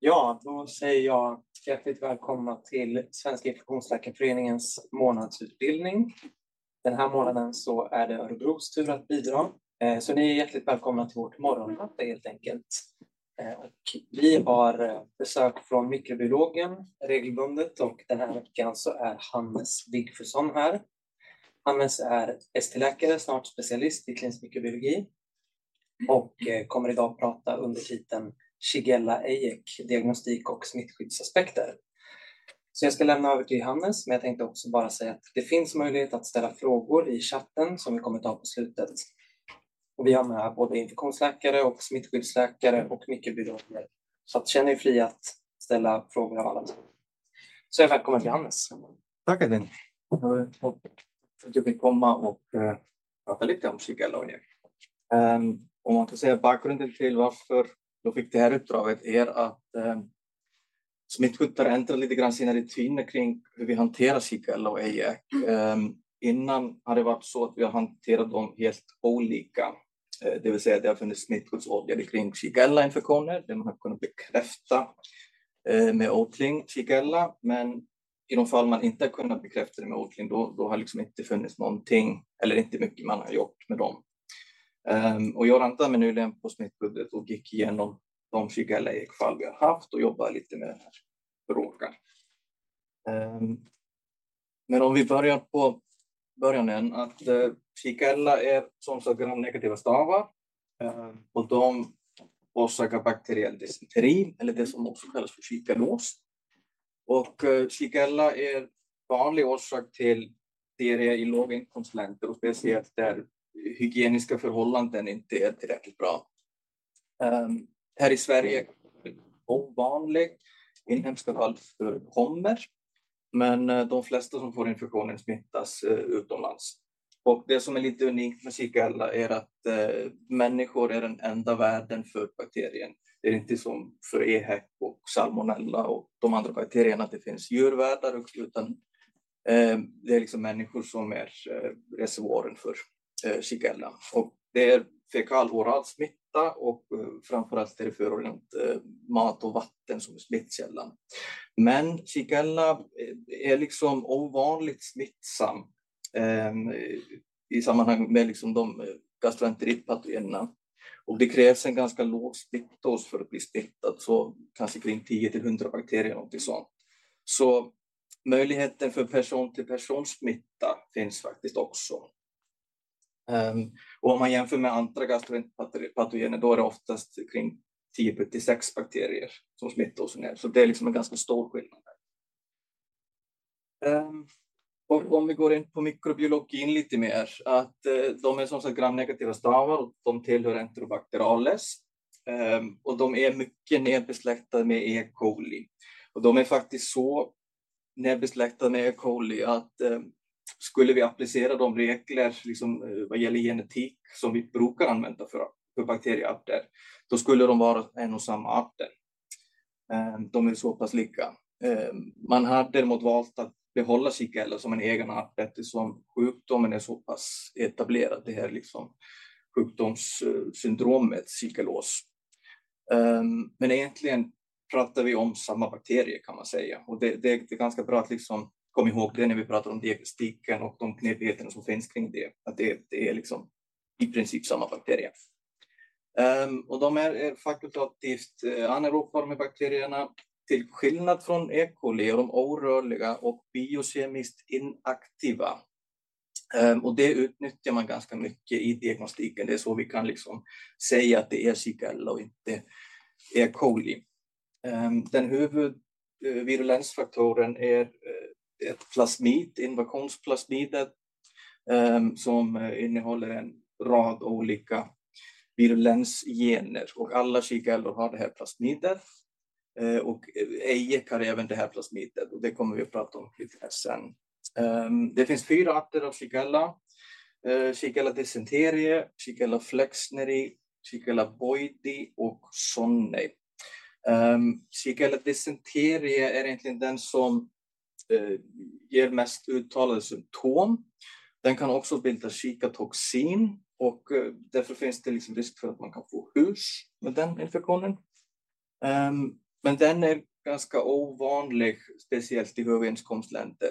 Ja, då säger jag hjärtligt välkomna till Svenska infektionsläkarföreningens månadsutbildning. Den här månaden så är det Örebros tur att bidra. Eh, så ni är hjärtligt välkomna till vårt morgonmöte helt enkelt. Eh, och vi har eh, besök från mikrobiologen regelbundet och den här veckan så är Hannes Wigfusson här. Hannes är ST-läkare, snart specialist i klinisk mikrobiologi och kommer idag prata under titeln Shigella Ejek, diagnostik och smittskyddsaspekter. Så jag ska lämna över till Hannes, men jag tänkte också bara säga att det finns möjlighet att ställa frågor i chatten som vi kommer ta på slutet. Och vi har med både infektionsläkare och smittskyddsläkare och mikrobiologer. Så att känn er fria att ställa frågor av alla. Så jag välkommen till Hannes. Tack Edvin. För att jag fick komma och uh, prata lite om Shigella Ejek. Um, ehm, om man kan säga bakgrunden till varför då fick det här uppdraget är att eh, smittskyttar ändrar lite grann sina rutiner kring hur vi hanterar Zika och EJEC. Eh, innan har det varit så att vi har hanterat dem helt olika. Eh, det vill säga det har funnits smittskyddsåtgärder kring Zika-infektioner där man har kunnat bekräfta eh, med odling Zika, men i de fall man inte har kunnat bekräfta det med odling, då, då har liksom inte funnits någonting, eller inte mycket man har gjort med dem. Um, och jag rantade mig nyligen på smittskyddet och gick igenom de Shigella-fall vi har haft och jobbade lite med den här frågan. Um, ehm, men om vi börjar på början än att eh, uh, Shigella är som sagt gram-negativa stavar uh, och de orsakar bakteriell dysenteri eller det som också kallas för shigellos. Och eh, uh, Shigella är vanlig orsak till diarré i låginkomstländer och speciellt där hygieniska förhållanden inte är tillräckligt bra. Um, här i Sverige ovanlig. Inhemska fall förekommer, men uh, de flesta som får infektionen smittas uh, utomlands. Och det som är lite unikt med Shigella är att uh, människor är den enda värden för bakterien. Det är inte som för EHEC och salmonella och de andra bakterierna att det finns djurvärdar, utan det är liksom människor som är reservoaren för eh, Eh, Shigella. Och det är fekal-oral smitta och eh, framförallt är det förorenat eh, mat och vatten som är smittkällan. Men Shigella är liksom ovanligt smittsam ehm, i sammanhang med liksom de gastroenteritpatogenerna. Och det krävs en ganska låg smittdos för att bli smittad, så kanske kring 10 till 100 bakterier, någonting sånt. Så möjligheten för person till person smitta finns faktiskt också. Um, och om man jämför med andra gastroenterpatogener då är det oftast kring 10 till 6 bakterier som smittar oss ner. Så det är liksom en ganska stor skillnad. Um, ehm, och om vi går in på mikrobiologin lite mer, att uh, de är som sagt gramnegativa stavar och de tillhör Enterobacterales. Um, ehm, och de är mycket nedbesläktade med E. coli. Och de är faktiskt så nedbesläktade med E. coli att um, skulle vi applicera de regler liksom, eh, vad gäller genetik som vi brukar använda för, för bakteriearter, då skulle de vara en och samma arter. Ehm, de är så pass lika. Ehm, man har däremot valt att behålla Shigella som en egen art eftersom sjukdomen är så pass etablerad, det här liksom sjukdomssyndromet eh, shigellos. Ehm, men egentligen pratar vi om samma bakterier kan man säga och det, det, det är ganska bra att liksom kom ihåg det när vi pratar om diagnostiken och de knepigheterna som finns kring det, att det, det är liksom i princip samma bakterier. Um, ehm, och de är eh, fakultativt uh, anaeroba, de bakterierna, till skillnad från E. coli är de orörliga och biokemiskt inaktiva. Um, och det utnyttjar man ganska mycket i diagnostiken. Det är så vi kan liksom säga att det är e. Shigella och inte E. coli. Um, den huvudvirulensfaktorn eh, är uh, ett plasmid, invasionsplasmidet, ehm, som eh, innehåller en rad olika virulensgener och alla kikärlor har det här plasmidet. Eh, och ejek har även det här plasmidet och det kommer vi att prata om lite här sen. Ehm, det finns fyra arter av kikärla. Eh, kikärla dysenterie, kikärla flexneri, kikärla boidi och sonnei. Ehm, kikärla dysenterie är egentligen den som eh, ger mest uttalade symptom. Den kan också bilda kikatoxin och eh, därför finns det liksom risk för att man kan få hus med den infektionen. Um, men den är ganska ovanlig, speciellt i höginkomstländer.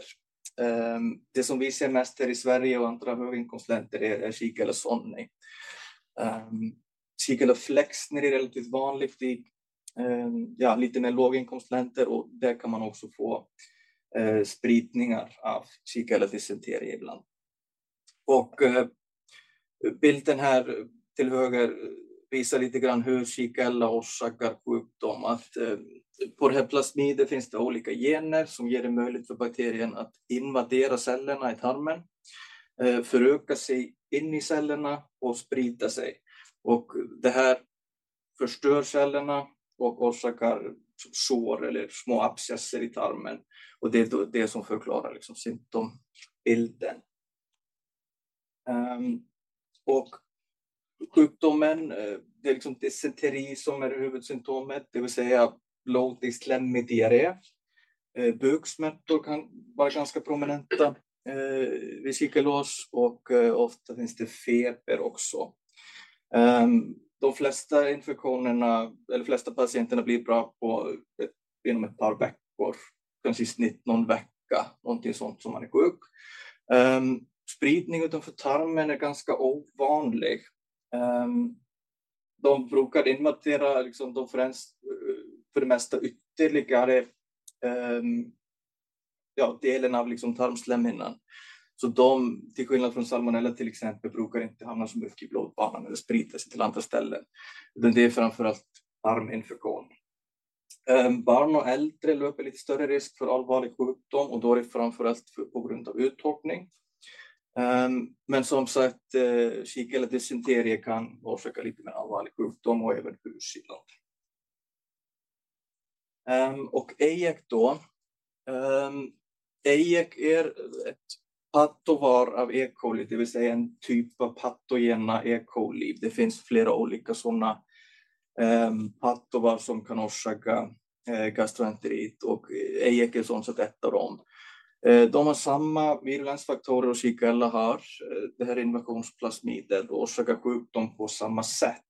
Um, ehm, det som vi ser mest här i Sverige och andra höginkomstländer är, är eller sonni. Um, ehm, eller flexner är relativt vanligt i um, ja, lite mer låginkomstländer och där kan man också få eh, spridningar av Shigella dysenteria ibland. Och eh, bilden här till höger visar lite grann hur Shigella orsakar sjukdom. Att, eh, på det här plasmidet finns det olika gener som ger det möjligt för bakterien att invadera cellerna i tarmen, eh, föröka sig in i cellerna och sprida sig. Och det här förstör cellerna och orsakar sår eller små abscesser i tarmen. Och det är det som förklarar liksom symptombilden. Um, och sjukdomen, eh, det är liksom dysenteri som är huvudsymptomet, det vill säga blodig slemmig diarré. Eh, buksmärtor kan vara ganska prominenta eh, vid kikelås och eh, ofta finns det feber också. Um, de flesta infektionerna, eller flesta patienterna blir bra på ett, inom ett par veckor, kanske i snitt någon vecka, någonting sånt som man är sjuk. Um, spridning utanför tarmen är ganska ovanlig. Um, de brukar invadera liksom, de främst för det mesta ytterligare um, ja, delen av liksom tarmslemhinnan. Så de, till skillnad från salmonella till exempel, brukar inte hamna så mycket i blodbanan eller sprida sig till andra ställen. Utan det är framförallt tarminfektion. Ehm, barn och äldre löper lite större risk för allvarlig sjukdom och då är det framförallt på grund av uttorkning. Ehm, men som sagt, eh, uh, kik eller dysenterie kan orsaka lite mer allvarlig sjukdom och även huskylning. Ehm, och EIEC då. Um, EIEC är ett patovar av E. coli, det vill säga en typ av patogena E. coli. Det finns flera olika sådana ehm, um, patovar som kan orsaka uh, gastroenterit och eh, EIEC är ett av dem. Uh, de har samma virulensfaktorer och Shigella har, uh, det här invasionsplasmidet, och orsakar sjukdom på samma sätt.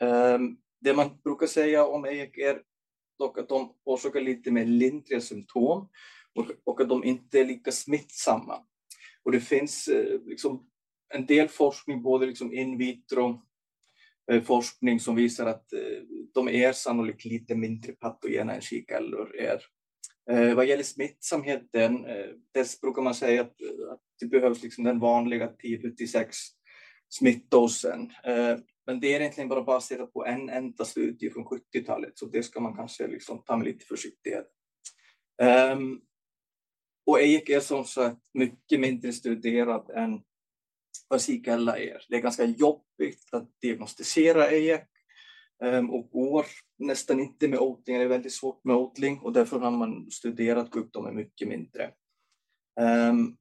Ehm, det man brukar säga om EIEC är dock att de orsakar lite mer lindriga symptom och, och att de inte är lika smittsamma. Och det finns eh, liksom en del forskning, både liksom in vitro eh, forskning som visar att eh, de är sannolikt lite mindre patogena än kikärlor är. Eh, vad gäller smittsamheten, eh, dess brukar man säga att, eh, att det behövs liksom den vanliga 10-6 smittdosen. Eh, men det är egentligen bara baserat på en enda studie från 70-talet, så det ska man kanske liksom ta med lite försiktighet. Um, och Eik är som sagt mycket mindre studerad än vad Zikella är. Det är ganska jobbigt att diagnostisera Eik ehm, och går nästan inte med odling, det är väldigt svårt med odling och därför har man studerat sjukdomen mycket mindre. Ehm,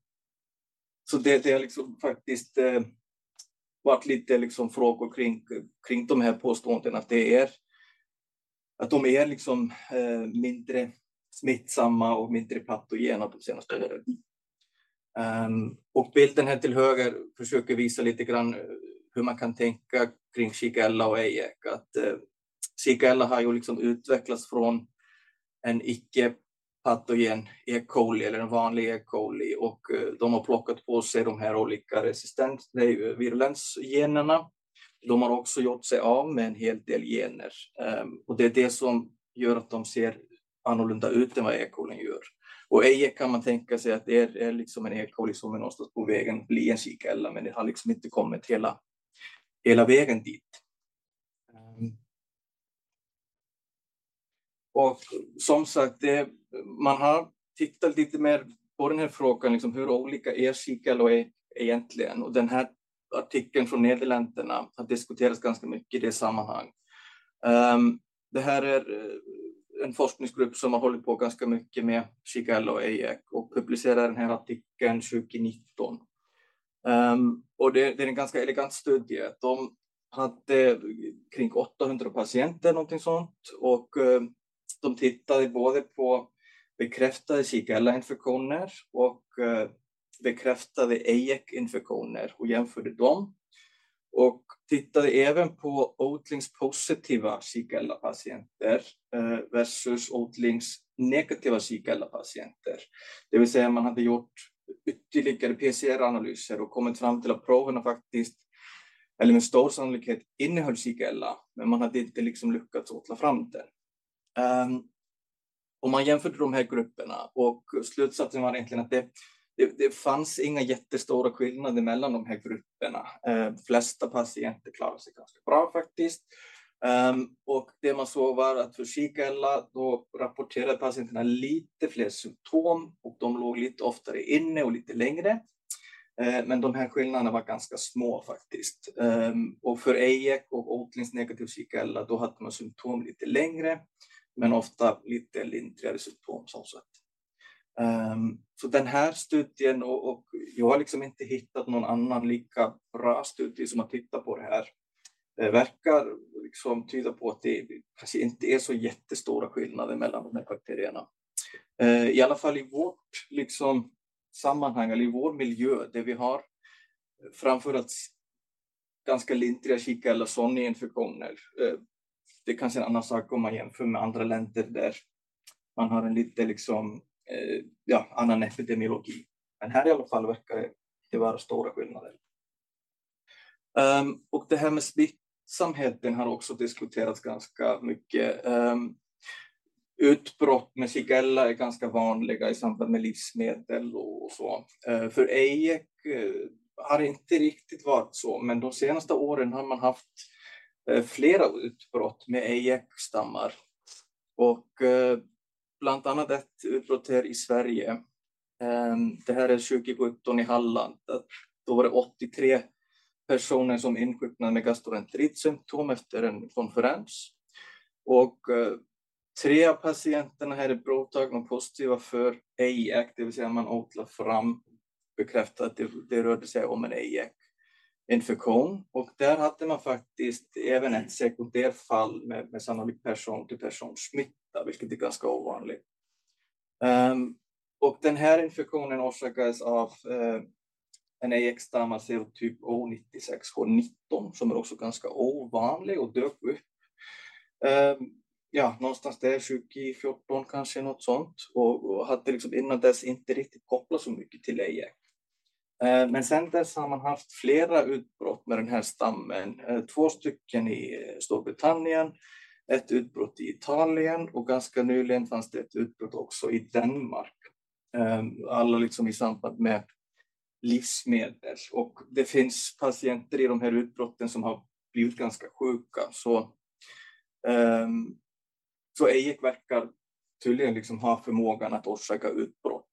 så det, det är liksom faktiskt eh, varit lite liksom frågor kring, kring de här påståendena, att det är att de är liksom eh, mindre smittsamma och mindre patogena de senaste åren. Um, och bilden här till höger försöker visa lite grann eh, hur man kan tänka kring Shigella och Ejek. Att eh, uh, Shigella har ju liksom utvecklats från en icke patogen E. coli eller en vanlig E. coli och eh, de har plockat på sig de här olika resistens, virulensgenerna. De har också gjort sig av med en hel del gener ehm, och det är det som gör att de ser annorlunda ut än vad E. gör. Och Eje kan man tänka sig att det är, är liksom en E. som är någonstans på vägen att bli en kikella, men det har liksom inte kommit hela, hela vägen dit. Ehm. Och som sagt, det, man har tittat lite mer på den här frågan, liksom hur olika är Kikalo är egentligen? Och den här artikeln från Nederländerna har diskuterats ganska mycket i det sammanhang. Um, ehm, det här är en forskningsgrupp som har hållit på ganska mycket med Chigallo och EIEC och publicerade den här artikeln 2019. Um, ehm, och det, det, är en ganska elegant studie. De hade kring 800 patienter, någonting sånt, och um, de tittade både på bekräftade Shigella-infektioner och uh, bekräftade EIEC-infektioner och jämförde dem och tittade även på odlingspositiva Shigella-patienter eh, versus versus odlingsnegativa Shigella-patienter. Det vill säga man hade gjort ytterligare PCR-analyser och kommit fram till att proverna faktiskt, eller med stor sannolikhet, innehöll Shigella, men man hade inte liksom lyckats åtla fram den. Um, ehm, och man jämförde de här grupperna och slutsatsen var egentligen att det, det, det fanns inga jättestora skillnader mellan de här grupperna. Eh, de flesta patienter klarade sig ganska bra faktiskt. Um, och det man såg var att för Shigella då rapporterade patienterna lite fler symptom och de låg lite oftare inne och lite längre. Uh, men de här skillnaderna var ganska små faktiskt. Um, och för EIEC och odlingsnegativ Shigella då hade man symptom lite längre men ofta lite lindrigare symptom. Så, så. Um, så den här studien, och, och, jag har liksom inte hittat någon annan lika bra studie som har tittat på det här, det verkar liksom tyda på att det kanske inte är så jättestora skillnader mellan de här bakterierna. Ehm, I alla fall i vårt liksom, sammanhang, eller i vår miljö, där vi har framförallt ganska lindriga kika eller sådana infektioner. Uh, ehm, det är kanske en annan sak om man jämför med andra länder där man har en lite liksom Eh, ja, annan epidemiologi. Men här i alla fall verkar det vara stora skillnader. Um, och det här med smittsamheten har också diskuterats ganska mycket. Um, utbrott med Shigella är ganska vanliga i samband med livsmedel och så. Uh, för EIEC uh, eh, har inte riktigt varit så, men de senaste åren har man haft uh, flera utbrott med EIEC-stammar. Och bland annat ett utbrott här i Sverige. Ehm, det här är 2017 i Halland. Då var det 83 personer som insjuknade med gastroenteritsymptom efter en konferens. Och eh, tre av patienterna här är provtagna och positiva för EIEC, det vill säga man odlar fram bekräftat att det, det rörde sig om en EIEC-infektion. Och där hade man faktiskt även ett sekundärfall med, med sannolik person till person smitta vilket är ganska ovanligt. Um, och den här infektionen orsakades av uh, en AX-stamma serotyp O96H19 som är också ganska ovanlig och dök upp um, ja, någonstans där 2014 kanske något sånt och, och hade liksom innan dess inte riktigt kopplat så mycket till AX. Uh, ehm, men sen dess har man haft flera utbrott med den här stammen. Två stycken i Storbritannien, ett utbrott i Italien och ganska nyligen fanns det ett utbrott också i Danmark. Ehm, alla liksom i samband med livsmedel. Och det finns patienter i de här utbrotten som har blivit ganska sjuka. Så, um, så EIEC verkar tydligen liksom ha förmågan att orsaka utbrott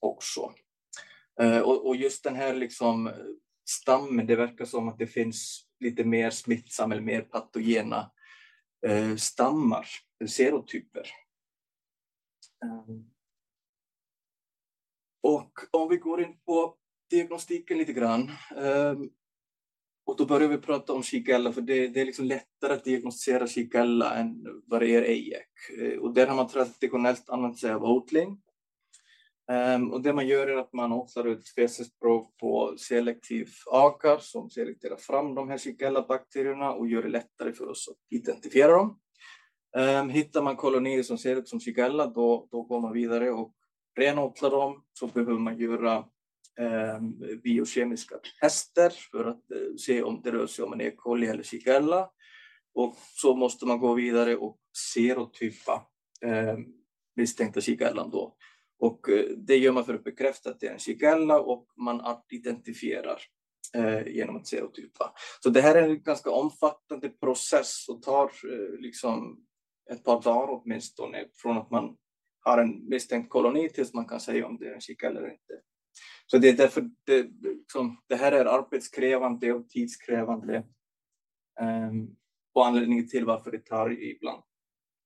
också. Uh, och, och, just den här liksom stammen, det verkar som att det finns lite mer smittsamma eller mer patogena Eh, stammar, serotyper. Ehm. Och om vi går in på diagnostiken lite grann. Ehm, och då börjar vi prata om Shigella, för det, det, är liksom lättare att diagnostisera Shigella än vad det är ejek. Eh, och där har man traditionellt använt sig av odling. Um, och det man gör är att man odlar ut fecesprov på selektiv akar som selekterar fram de här Shigella-bakterierna och gör det lättare för oss att identifiera dem. Um, hittar man kolonier som ser ut som Shigella, då, då går man vidare och renodlar dem. Så behöver man göra um, biokemiska tester för att uh, se om det rör sig om en E. coli eller Shigella. Och så måste man gå vidare och serotypa um, misstänkta Shigellan då och eh, det gör man för att bekräfta att det är en shigella och man identifierar eh, genom att serotypa. Så det här är en ganska omfattande process och tar eh, liksom ett par dagar åtminstone från att man har en misstänkt koloni tills man kan säga om det är en shigella eller inte. Så det är därför det, liksom, det här är arbetskrävande och tidskrävande. eh, och anledningen till varför det tar ibland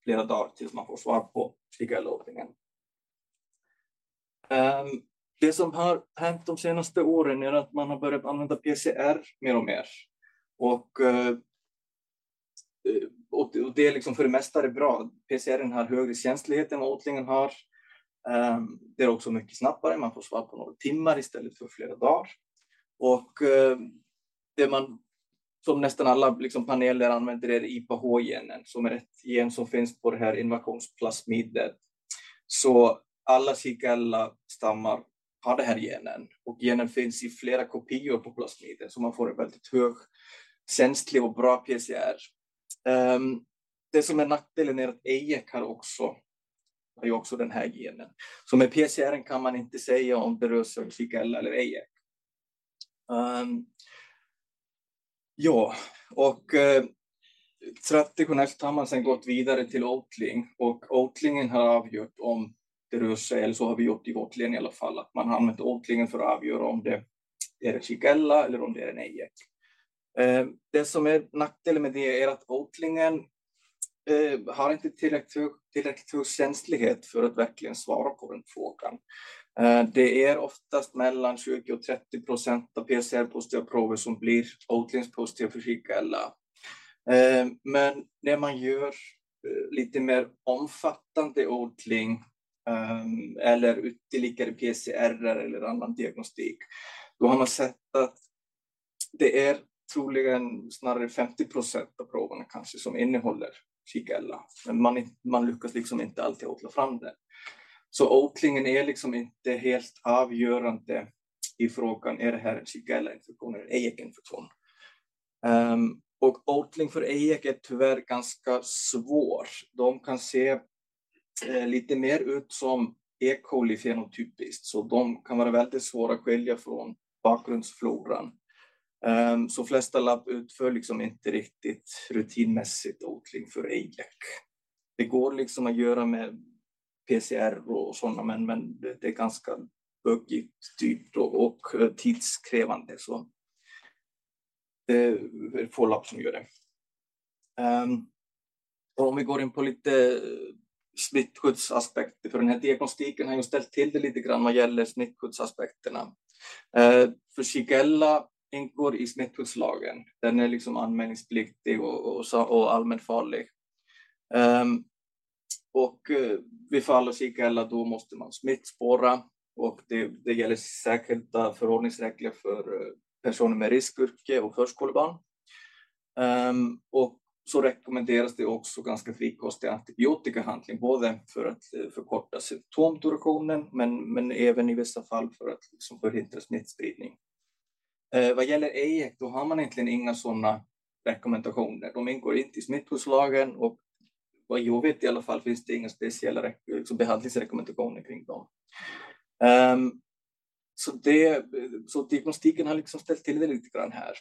flera dagar tills man får svar på shigella Ehm, det som har hänt de senaste åren är att man har börjat använda PCR mer och mer. Eh, och, och det är liksom för det mesta är bra. PCR har högre känslighet än vad odlingen har. Ehm, det är också mycket snabbare, man får svar på några timmar istället för flera dagar. Och eh, det man som nästan alla liksom, paneler använder är IPH-genen, som är ett gen som finns på det här invasionsplasmidet. Så alla Shigella-stammar har den här genen och genen finns i flera kopior på plasmiden, så man får en väldigt hög känslig och bra PCR. Um, ehm, det som är nackdelen är att EJEC har också, har ju också den här genen. Så med PCR kan man inte säga om det rör sig om Shigella eller EJEC. Um, ja, och uh, traditionellt har man sedan gått vidare till Oatling och Oatlingen har avgjort om det rör sig, eller så har vi gjort i vårt län i alla fall, att man har använt åtlingen för att avgöra om det är en chigella eller om det är en ejek. Eh, det som är nackdelen med det är att åtlingen eh, har inte tillräckligt, tillräckligt hög känslighet för att verkligen svara på den frågan. Eh, det är oftast mellan 20 och 30 procent av PCR-positiva prover som blir åtlingspositiva för chigella. Men när man gör lite mer omfattande odling Ehm, eller ytterligare PCR eller annan diagnostik, då har man sett att det är troligen snarare 50 procent av proverna kanske som innehåller Shigella. Men man, man lyckas liksom inte alltid odla fram det. Så odlingen är liksom inte helt avgörande i frågan, är det här en Shigella-infektion eller EJEC-infektion? Um, ehm, och odling för EJEC är tyvärr ganska svår. De kan se Eh, lite mer ut som E. coli fenotypiskt, så de kan vara väldigt svåra att skilja från bakgrundsfloran. Ehm, så flesta labb utför liksom inte riktigt rutinmässigt odling för EJEC. Det går liksom att göra med PCR och sådana, men, men det är ganska bökigt, dyrt och, och eh, tidskrävande. Så det är få labb som gör det. Um, om vi går in på lite smittskyddsaspekter, för den här diagnostiken har ju ställt till det lite grann vad gäller smittskyddsaspekterna. Eh, för Shigella ingår i smittskyddslagen. Den är liksom anmälningspliktig och, och, och allmänt farlig. Um, och ehm, eh, vid fall av Shigella då måste man smittspåra och det, det gäller särskilda förordningsregler för eh, personer med riskyrke och förskolebarn. Um, och så rekommenderas det också ganska frikostig antibiotikahandling, både för att eh, förkorta symptomdurationen men, men även i vissa fall för att liksom förhindra smittspridning. Eh, vad gäller EIEC, då har man egentligen inga sådana rekommendationer. De ingår inte i smittskyddslagen och vad jag vet i alla fall finns det inga speciella liksom behandlingsrekommendationer kring dem. Um, så, det, så diagnostiken har liksom ställt till det lite grann här.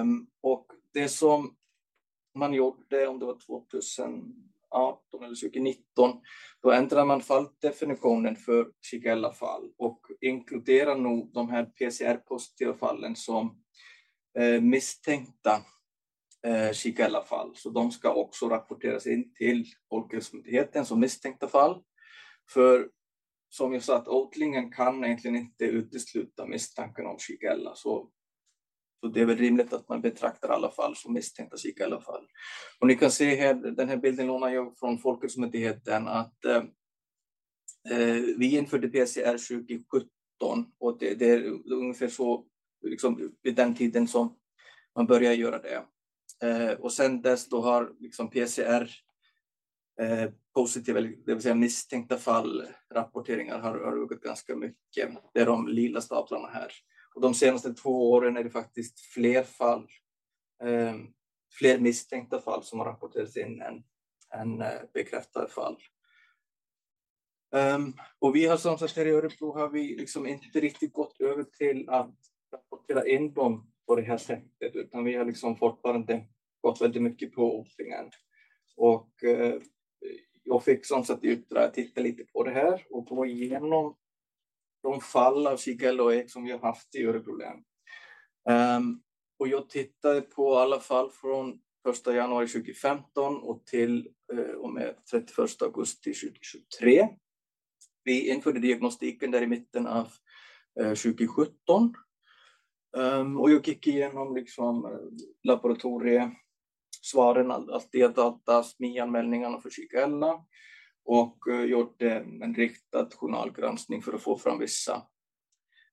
Um, och det som man gjorde, om det var 2018 eller 2019, då ändrade man falldefinitionen för Shigella-fall och inkluderar nog de här PCR-positiva fallen som eh, misstänkta eh, Shigella-fall. Så de ska också rapporteras in till Folkhälsomyndigheten som misstänkta fall. För som jag sa, att odlingen kan egentligen inte utesluta misstanken om Shigella. Så, så det är väl rimligt att man betraktar alla fall som misstänkta psyk i alla fall. Och ni kan se här, den här bilden lånar jag från Folkhälsomyndigheten, att eh, eh, vi införde PCR 2017 och det, det är ungefär så, liksom, vid den tiden som man börjar göra det. Eh, och sen dess då har liksom PCR eh, positiva, det vill säga misstänkta fall, rapporteringar har, har ökat ganska mycket. Det är de lila staplarna här. Och de senaste två åren är det faktiskt fler fall, eh, fler misstänkta fall som har rapporterats in än, än eh, bekräftade fall. Um, och vi har som sagt här i Örebro har vi liksom inte riktigt gått över till att rapportera in dem på det här sättet, utan vi har liksom fortfarande gått väldigt mycket på odlingen. Och eh, jag fick som sagt i uppdrag att titta lite på det här och gå igenom de fall av Shigella och ek som vi har haft i Örebro län. Um, och jag tittade på alla fall från 1 januari 2015 och till uh, och med 31 augusti 2023. Vi införde diagnostiken där i mitten av uh, 2017 Um, och jag gick igenom liksom, uh, laboratoriesvaren, alltid data, SMI-anmälningarna för Shigella och eh, gjorde eh, en riktad journalgranskning för att få fram vissa,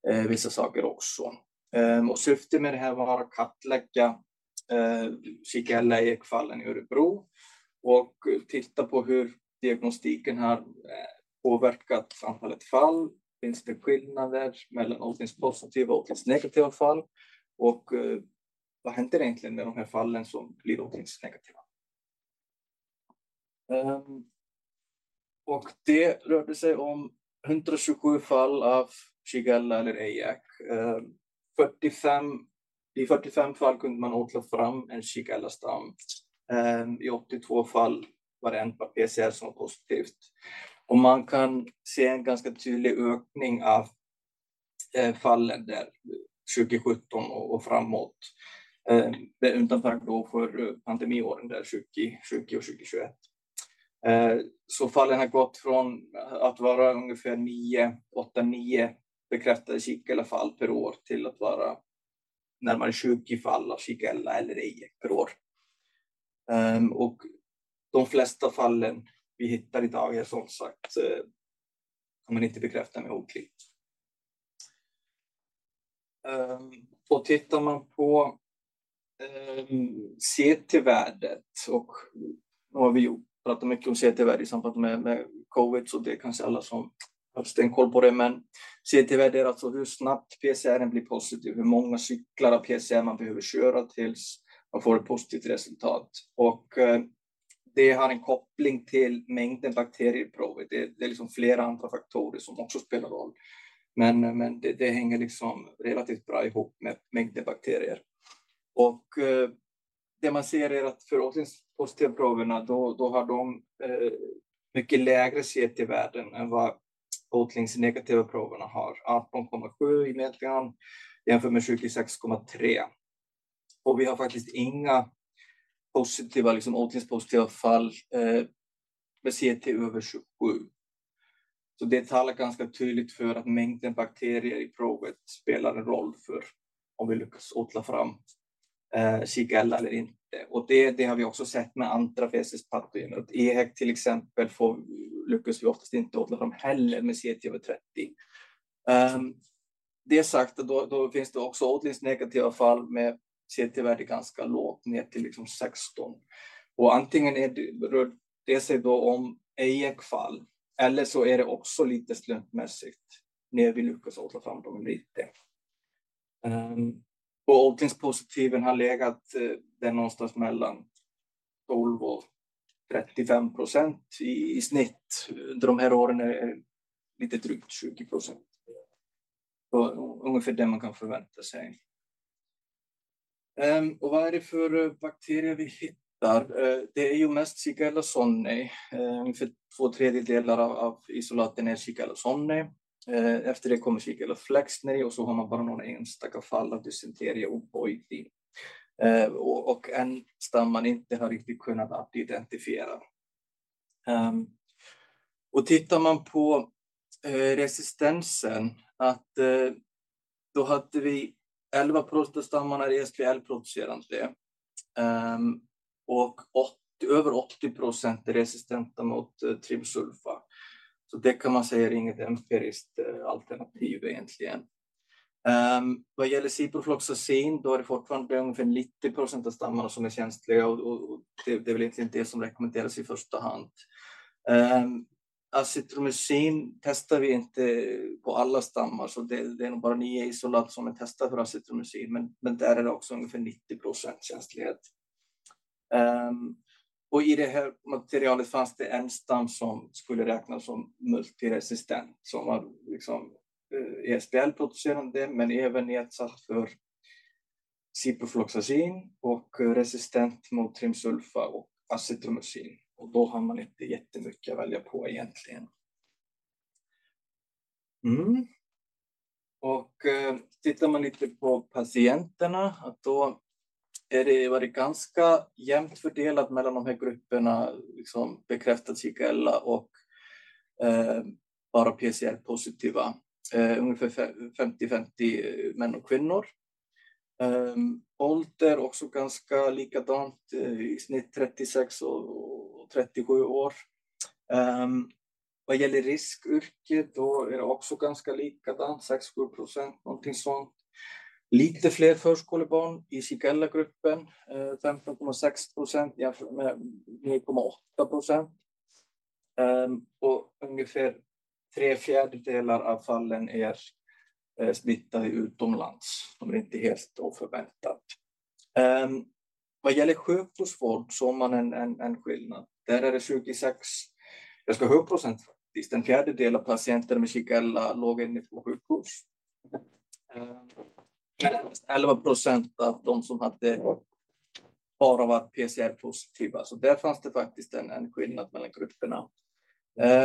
eh, vissa saker också. Ehm, och syftet med det här var att kartlägga Shigella EEC-fallen i Örebro och titta på hur diagnostiken har påverkat antalet fall. Finns det skillnader mellan åldringspositiva och åldringsnegativa fall? Och eh, vad händer egentligen med de här fallen som blir åldringsnegativa? Um, ehm, och det rörde sig om 127 fall av Shigella eller ejak. 45, eh, I 45 fall kunde man odla fram en Shigella-stam. Eh, I 82 fall var det en PCR som var positivt. Och man kan se en ganska tydlig ökning av eh, fallen där 2017 och, och framåt. Det med undantag då för pandemiåren där 2020 och 2021. Eh, så fallen har gått från att vara ungefär 9, 8, 9 bekräftade Shigella-fall per år till att vara närmare 20 fall av Shigella eller ej per år. Um, och de flesta fallen vi hittar idag är som sagt eh, uh, kan man inte bekräfta med oklipp. Um, ehm, och tittar man på ehm, um, CT-värdet och vad har vi gjort, pratat mycket om CT-värde i samband med, med covid så det är kanske alla som har stenkoll på det, men CT-värde är alltså hur snabbt PCR blir positiv, hur många cyklar av PCR man behöver köra tills man får ett positivt resultat. Och eh, det har en koppling till mängden bakterier i provet. Det, det, är liksom flera andra faktorer som också spelar roll. Men, men det, det hänger liksom relativt bra ihop med mängden bakterier. Och eh, det man ser är att för positiva proverna då, då har de eh, mycket lägre CT-värden än vad Oatlings negativa proverna har 18,7 i medgan jämfört med 26,3. Och vi har faktiskt inga positiva, liksom Oatlings positiva fall eh, med CT över 27. Så det talar ganska tydligt för att mängden bakterier i provet spelar en roll för om vi lyckas åtla fram eh, eller inte. Och det, det har vi också sett med andra fecespatogener. EHEC till exempel får, lyckas vi oftast inte odla dem heller med CTV30. Um, ehm, det sagt, då, då finns det också odlingsnegativa fall med CT-värde ganska lågt, ner till liksom 16. Och antingen är det, rör det sig då om Ehec-fall eller så är det också lite slumpmässigt när vi lyckas odla fram dem lite. Um, och åldringspositiven har legat eh, där någonstans mellan 12 och 35 procent i, i snitt. Under de här åren är det lite drygt 20 procent. Ungefär det man kan förvänta sig. Um, och vad är det för eh, bakterier vi hittar? Uh, det är ju mest Shigella sonnei. Uh, ehm, ungefär två tredjedelar av, av isolaten är Shigella sonnei. Eh, efter det kommer Shigella flexneri och så har man bara några enstaka fall av dysenteria och eh, Uh, och, och en stam man inte har riktigt kunnat identifiera. Ehm, och tittar man på eh, resistensen, att då hade vi 11 prostastammar i SPL-producerande ehm, och 80, över 80 procent är resistenta mot trimsulfa. Så det kan man säga är inget empiriskt alternativ egentligen. Um, vad gäller ciprofloxacin, då är det fortfarande ungefär 90 procent av stammarna som är känsliga och, och, och det, det, är väl egentligen det som rekommenderas i första hand. Ehm, um, Acetromycin testar vi inte på alla stammar, så det, det är nog bara nio isolat som är testade för acetromycin, men, men där är det också ungefär 90 procent känslighet. Um, och i det här materialet fanns det en stam som skulle räknas som multiresistent, som var liksom eh, ESBL-producerande, men även nedsatt för ciprofloxacin och resistent mot trimsulfa och acetromycin. Och då har man inte jättemycket att välja på egentligen. Mm. Och eh, tittar man lite på patienterna, att då är det varit ganska jämnt fördelat mellan de här grupperna, liksom bekräftad Shigella och eh, bara PCR-positiva. Eh, ungefär 50-50 män och kvinnor. Eh, ålder också ganska likadant, eh, i snitt 36 och, och 37 år. Ehm, vad gäller riskyrke då är det också ganska likadant, 6-7 procent, någonting sånt lite fler förskolebarn i Sigella-gruppen, 15,6 eh, procent jämfört med 9,8 procent. Ehm, och ungefär tre fjärdedelar av fallen är eh, smittade utomlands, De är inte helt oförväntat. Um, vad gäller sjukhusvård så har man en, en, en skillnad. Där är det 26, jag ska hög procent faktiskt, en fjärdedel av patienterna med Shigella låg inne på sjukhus. Um, 11 procent av de som hade bara varit PCR-positiva. Så där fanns det faktiskt en, en skillnad mellan grupperna.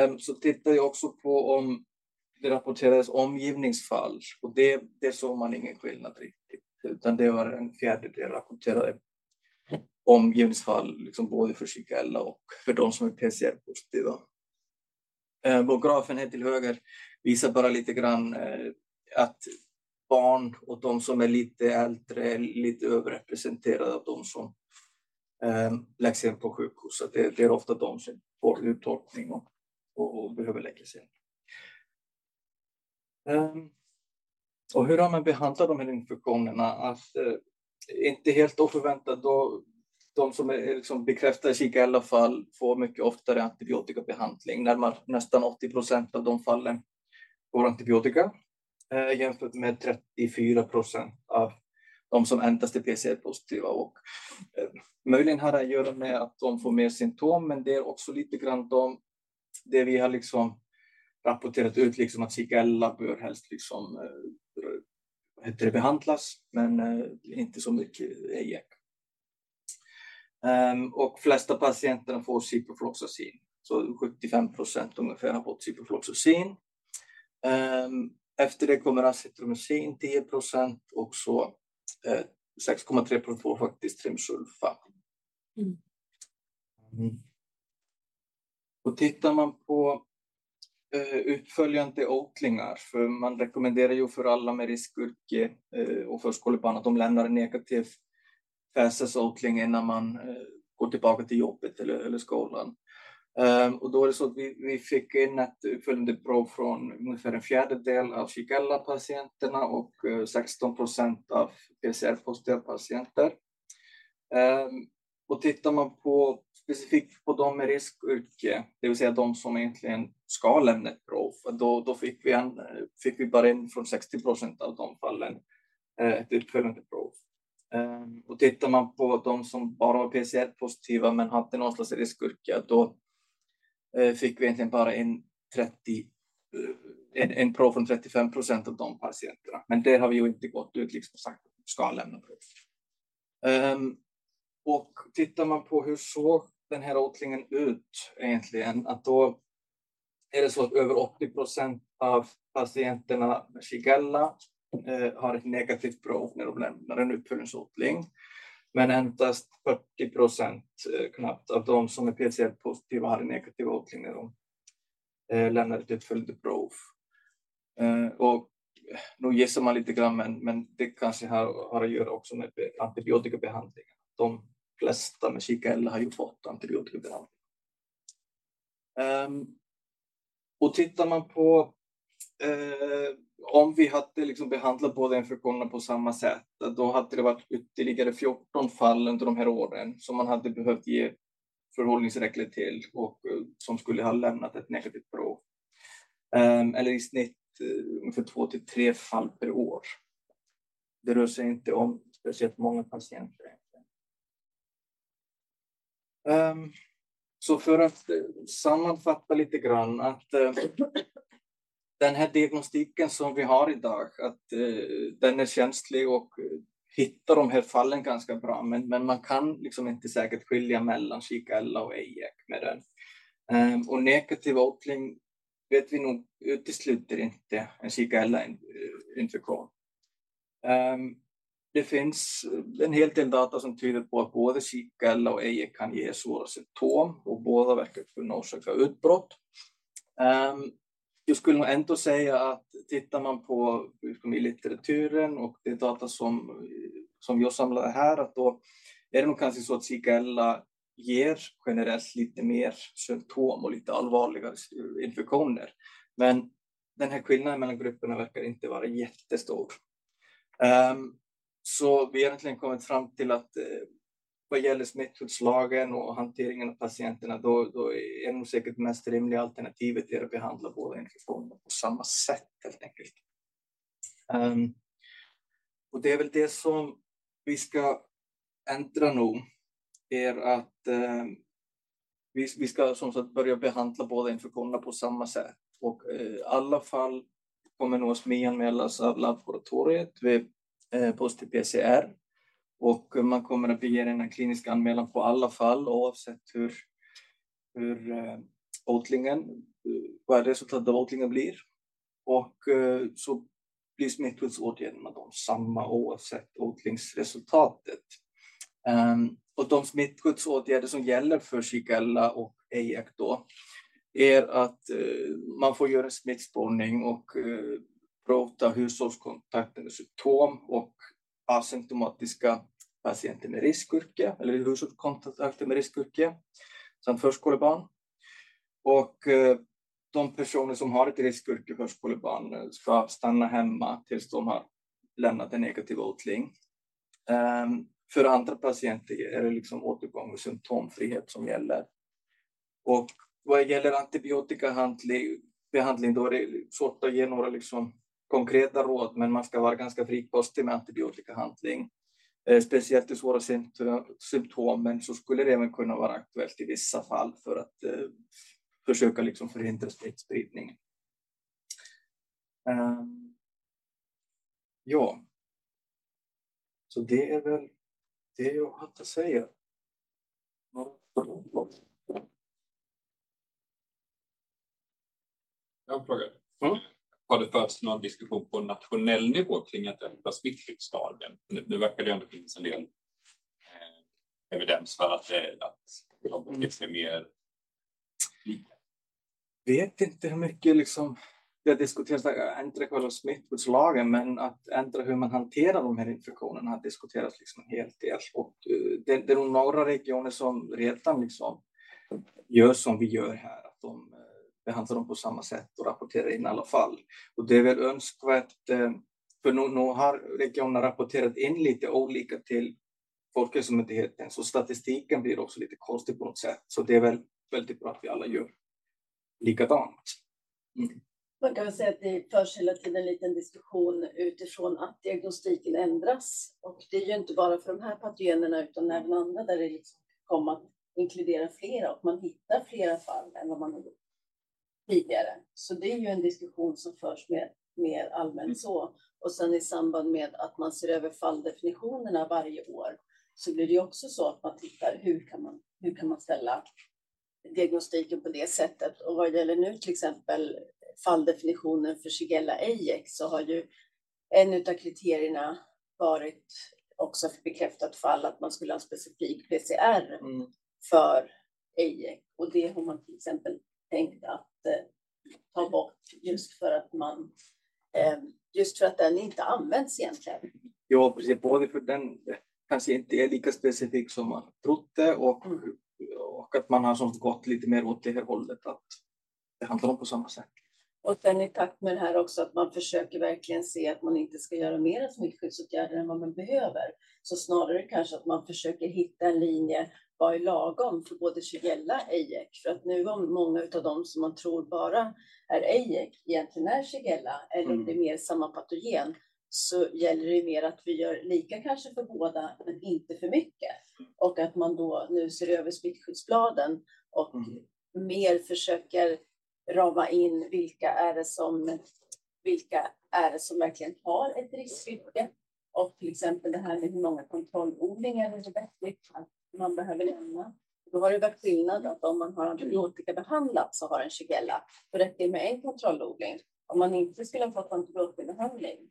Um, så tittade jag också på om det rapporterades omgivningsfall och det, det såg man ingen skillnad riktigt, utan det var en fjärdedel rapporterade omgivningsfall, liksom både för Shigella och för de som är PCR-positiva. Eh, grafen här till höger visar bara lite grann eh, att barn och de som är lite äldre är lite överrepresenterade av de som eh, läggs in på sjukhus. Så det, det, är ofta de som får uttorkning och, och, och behöver läggas in. Um, ehm, och hur har man behandlat de här infektionerna? Att, eh, inte helt oförväntat, då, de som är eh, liksom bekräftade i alla fall får mycket oftare antibiotikabehandling. Närmare, nästan 80 procent av de fallen får antibiotika eh, jämfört med 34 procent av de som endast är PCR-positiva. Och, eh, möjligen har det att göra med att de får mer symptom, men det är också lite grann de, det vi har liksom rapporterat ut liksom att Shigella bör helst liksom, eh, heter det, behandlas, men eh, inte så mycket EJEC. Um, och flesta patienterna får ciprofloxacin, så 75 procent ungefär har fått ciprofloxacin. Um, ehm, efter det kommer acetromycin 10 procent och så eh, 6,3 procent faktiskt trimsulfa. Mm. Mm. Och tittar man på eh, utföljande åtlingar, för man rekommenderar ju för alla med riskyrke eh, och förskolebarn att de lämnar en negativ fäsesåtling innan man eh, går tillbaka till jobbet eller, eller skolan. Um, och då är det så att vi, vi fick in ett uppföljande prov från ungefär en fjärdedel av Shigella-patienterna och eh, uh, 16 procent av PCR-positiva patienter. Um, och tittar man på specifikt på de med riskyrke, det vill säga de som egentligen ska lämna ett prov, då, då fick, vi en, fick vi bara in från 60 procent av de fallen uh, ett uppföljande prov. Um, och tittar man på de som bara var PCR-positiva men hade någon slags riskyrke, då Eh, fick vi egentligen bara en, 30, eh, en, en prov från 35 procent av de patienterna. Men det har vi ju inte gått ut liksom sagt att ska lämna prov. Um, och tittar man på hur såg den här odlingen ut egentligen, att då är det så att över 80 procent av patienterna med Shigella eh, har ett negativt prov när de lämnar en uppföljningsodling. Men endast 40 procent eh, knappt av de som är PCR-positiva har en negativ odling när de eh, lämnade ett uppföljande prov. Eh, och nu gissar man lite grann, men, men det kanske har, har att göra också med antibiotikabehandling. De flesta med kikärl har ju fått antibiotikabehandling. Um, och tittar man på eh, om vi hade liksom behandlat båda infektionerna på samma sätt, då hade det varit ytterligare 14 fall under de här åren som man hade behövt ge förhållningsregler till och eh, som skulle ha lämnat ett negativt prov. Um, eller i snitt uh, ungefär två till tre fall per år. Det rör sig inte om speciellt många patienter. Um, så för att uh, sammanfatta lite grann att uh, den här diagnostiken som vi har idag, att eh, den är känslig och eh, hittar de här fallen ganska bra, men, men man kan liksom inte säkert skilja mellan Shigella och ejek med den. Um, och negativ odling vet vi nog utesluter inte en Shigella-infektion. Eh, um, ehm, det finns en hel del data som tyder på att både Shigella och ejek kan ge svåra symptom och båda verkar kunna orsaka utbrott. Um, jag skulle nog ändå säga att tittar man på liksom, i litteraturen och det data som, som jag samlade här, att då är det nog kanske så att Shigella ger generellt lite mer symptom och lite allvarligare infektioner. Men den här skillnaden mellan grupperna verkar inte vara jättestor. Um, så vi har egentligen kommit fram till att eh, vad gäller smittskyddslagen och hanteringen av patienterna, då, då är nog säkert mest rimliga alternativet är att behandla båda infektionerna på samma sätt helt enkelt. Um, och det är väl det som vi ska ändra nu, är att um, vi, vi ska som sagt börja behandla båda infektionerna på samma sätt. Och uh, alla fall kommer nog att anmälas av laboratoriet vid eh, positiv PCR och man kommer att begära en klinisk anmälan på alla fall oavsett hur, hur eh, odlingen, eh, vad resultatet av odlingen blir. Och eh, så blir smittskyddsåtgärderna de samma oavsett odlingsresultatet. Um, ehm, och de smittskyddsåtgärder som gäller för Shigella och EIAC då är att uh, man får göra smittspårning och uh, prata hushållskontakt med symptom och asymptomatiska patienter med riskyrke, eller hushållskontakter med riskyrke, samt förskolebarn. Och eh, de personer som har ett riskyrke, förskolebarn eh, ska stanna hemma tills de har lämnat en negativ odling. Ehm, för andra patienter är det liksom återgång och symptomfrihet som gäller. Och vad gäller antibiotikabehandling då är det svårt att ge några liksom konkreta råd, men man ska vara ganska frikostig med antibiotikahandling. Eh, speciellt i svåra symptomen så skulle det även kunna vara aktuellt i vissa fall för att eh, försöka liksom förhindra smittspridning. Um, ja, så det är väl det jag har att säga. Jag har en fråga. Mm har det förts någon diskussion på nationell nivå kring att ändra smittskyddslagen? Nu, nu verkar det ändå finnas en del eh, evidens för att, eh, det, att de beter sig mer lika. vet inte hur mycket liksom det har diskuterats, eh, att ändra själva smittskyddslagen, men att ändra hur man hanterar de här infektionerna har diskuterats liksom en hel del. Och eh, det, det är nog några regioner som redan liksom gör som vi gör här, att de behandla dem på samma sätt och rapportera in i alla fall. Och det är väl önskvärt, eh, för nu, nu har regionerna rapporterat in lite olika till Folkhälsomyndigheten, så statistiken blir också lite konstig på något sätt. Så det är väl väldigt bra att vi alla gör likadant. Mm. Man kan väl säga att det förs hela tiden en liten diskussion utifrån att diagnostiken ändras. Och det är ju inte bara för de här patogenerna utan även andra där det liksom kommer att inkludera flera och man hittar flera fall än vad man har gjort tidigare. Så det är ju en diskussion som förs mer, mer allmänt mm. så. Och sen i samband med att man ser över falldefinitionerna varje år så blir det också så att man tittar hur kan man, hur kan man ställa diagnostiken på det sättet. Och vad gäller nu till exempel falldefinitionen för Shigella Ajax så har ju en av kriterierna varit också för bekräftat fall att man skulle ha en specifik PCR mm. för Ajax. Och det har man till exempel tänkt att eh, ta bort just för att man eh, just för att den inte används egentligen. Ja, precis. Både för den kanske inte är lika specifik som man trodde och, mm. och att man har som gått lite mer åt det här hållet att behandla dem på samma sätt. Och sen i takt med det här också att man försöker verkligen se att man inte ska göra mer smittskyddsåtgärder än vad man behöver. Så snarare kanske att man försöker hitta en linje vad är lagom för både Shigella och Ejek? För att nu var många av dem som man tror bara är Ejek egentligen är Shigella eller mm. det är mer samma patogen så gäller det mer att vi gör lika kanske för båda men inte för mycket. Och att man då nu ser över smittskyddsbladen och mm. mer försöker rama in vilka är det som vilka är det som verkligen har ett riskyrke och till exempel det här med hur många kontrollodlingar är det vettigt att man behöver lämna. Då har det varit skillnad att om man har antibiotikabehandlat så har en Shigella, då räcker det med en kontrollodling. Om man inte skulle ha fått antibiotikabehandling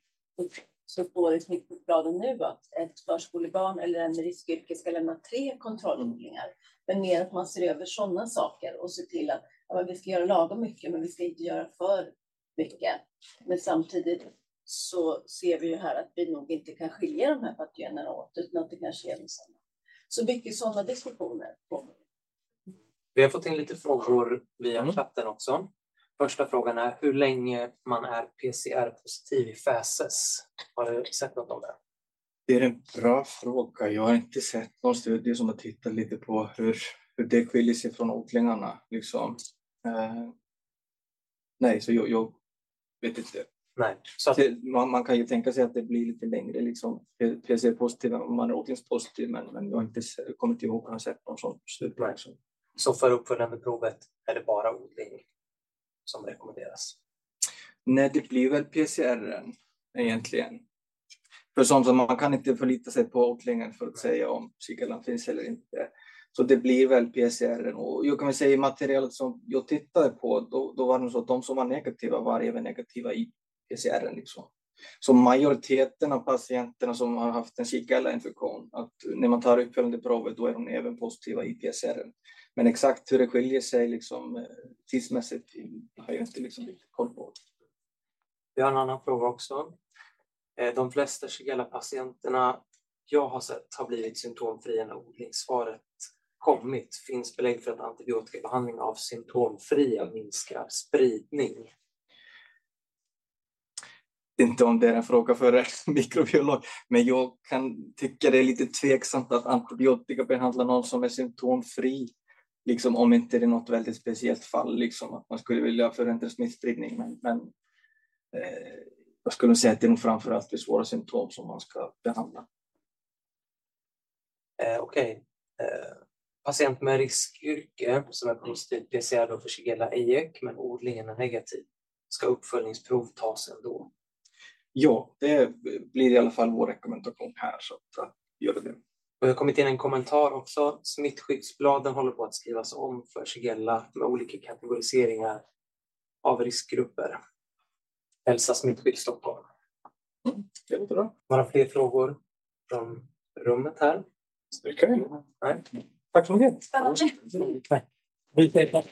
så står det i smittskyddsbladen nu att ett förskolebarn eller en riskyrke ska lämna tre kontrollodlingar. Men mer att man ser över sådana saker och ser till att ja, vi ska göra lagom mycket, men vi ska inte göra för mycket. Men samtidigt så ser vi ju här att vi nog inte kan skilja de här patogenerna åt, utan att det kanske är detsamma. Så mycket sådana diskussioner Vi har fått in lite frågor via mm. chatten också. Första frågan är hur länge man är PCR-positiv i fäses. Har du sett något om det? Det är en bra fråga. Jag har inte sett någon studie som har tittat lite på hur, hur det skiljer sig från odlingarna. Liksom. Eh, nej, så jag, jag, vet inte. Nej. Så man, man, kan ju tänka sig att det blir lite längre liksom, PCR-positiv om man är odlingspositiv, men, men jag har inte kommit ihåg att sett någon sån studie. Liksom. Så för uppföljande provet är det bara odling som rekommenderas? Nej, det blir väl PCR egentligen. För som, som man kan inte förlita sig på odlingen för att säga om Shigalan finns eller inte. Så det blir väl PCR. Och jag kan väl säga i materialet som jag tittade på, då, då var det så att de som var negativa var även negativa i PCR. Liksom. Så majoriteten av patienterna som har haft en Shigella-infektion, att när man tar uppföljande provet, då är de även positiva i PCR. Men exakt hur det skiljer sig liksom, eh, tidsmässigt har jag inte liksom koll på. Vi har en annan fråga också. Eh, de flesta Shigella-patienterna jag har sett har blivit symptomfria när odlingssvaret kommit. Finns belägg för att antibiotikabehandling av symptomfria minskar spridning? Inte om det är en fråga för en mikrobiolog, men jag kan tycka det är lite tveksamt att antibiotika behandla någon som är symptomfri liksom om inte det är något väldigt speciellt fall, liksom att man skulle vilja förhindra smittspridning. Men, men eh, jag skulle säga att det är nog framför allt vid svåra symptom som man ska behandla. Eh, Okej. Okay. Eh, patient med riskyrke som är positiv PCR då för Shigella EJEC men odlingen är negativ. Ska uppföljningsprov tas ändå? Ja, det blir i alla fall vår rekommendation här så att, att gör det. Och det har kommit in en kommentar också. Smittskyddsbladen håller på att skrivas om för Shigella med olika kategoriseringar av riskgrupper. Hälsa Smittskydd Stockholm. Mm, det låter bra. Några fler frågor från rummet här? Okay. Nej. Tack så mycket. Spännande. Vi säger tack.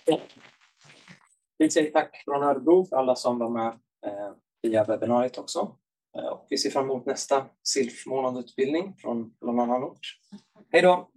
Vi säger tack från Örebro för alla som var med eh, via webbinariet också. Eh, och vi ser fram emot nästa SILF månadutbildning från någon annan ort. Hej då!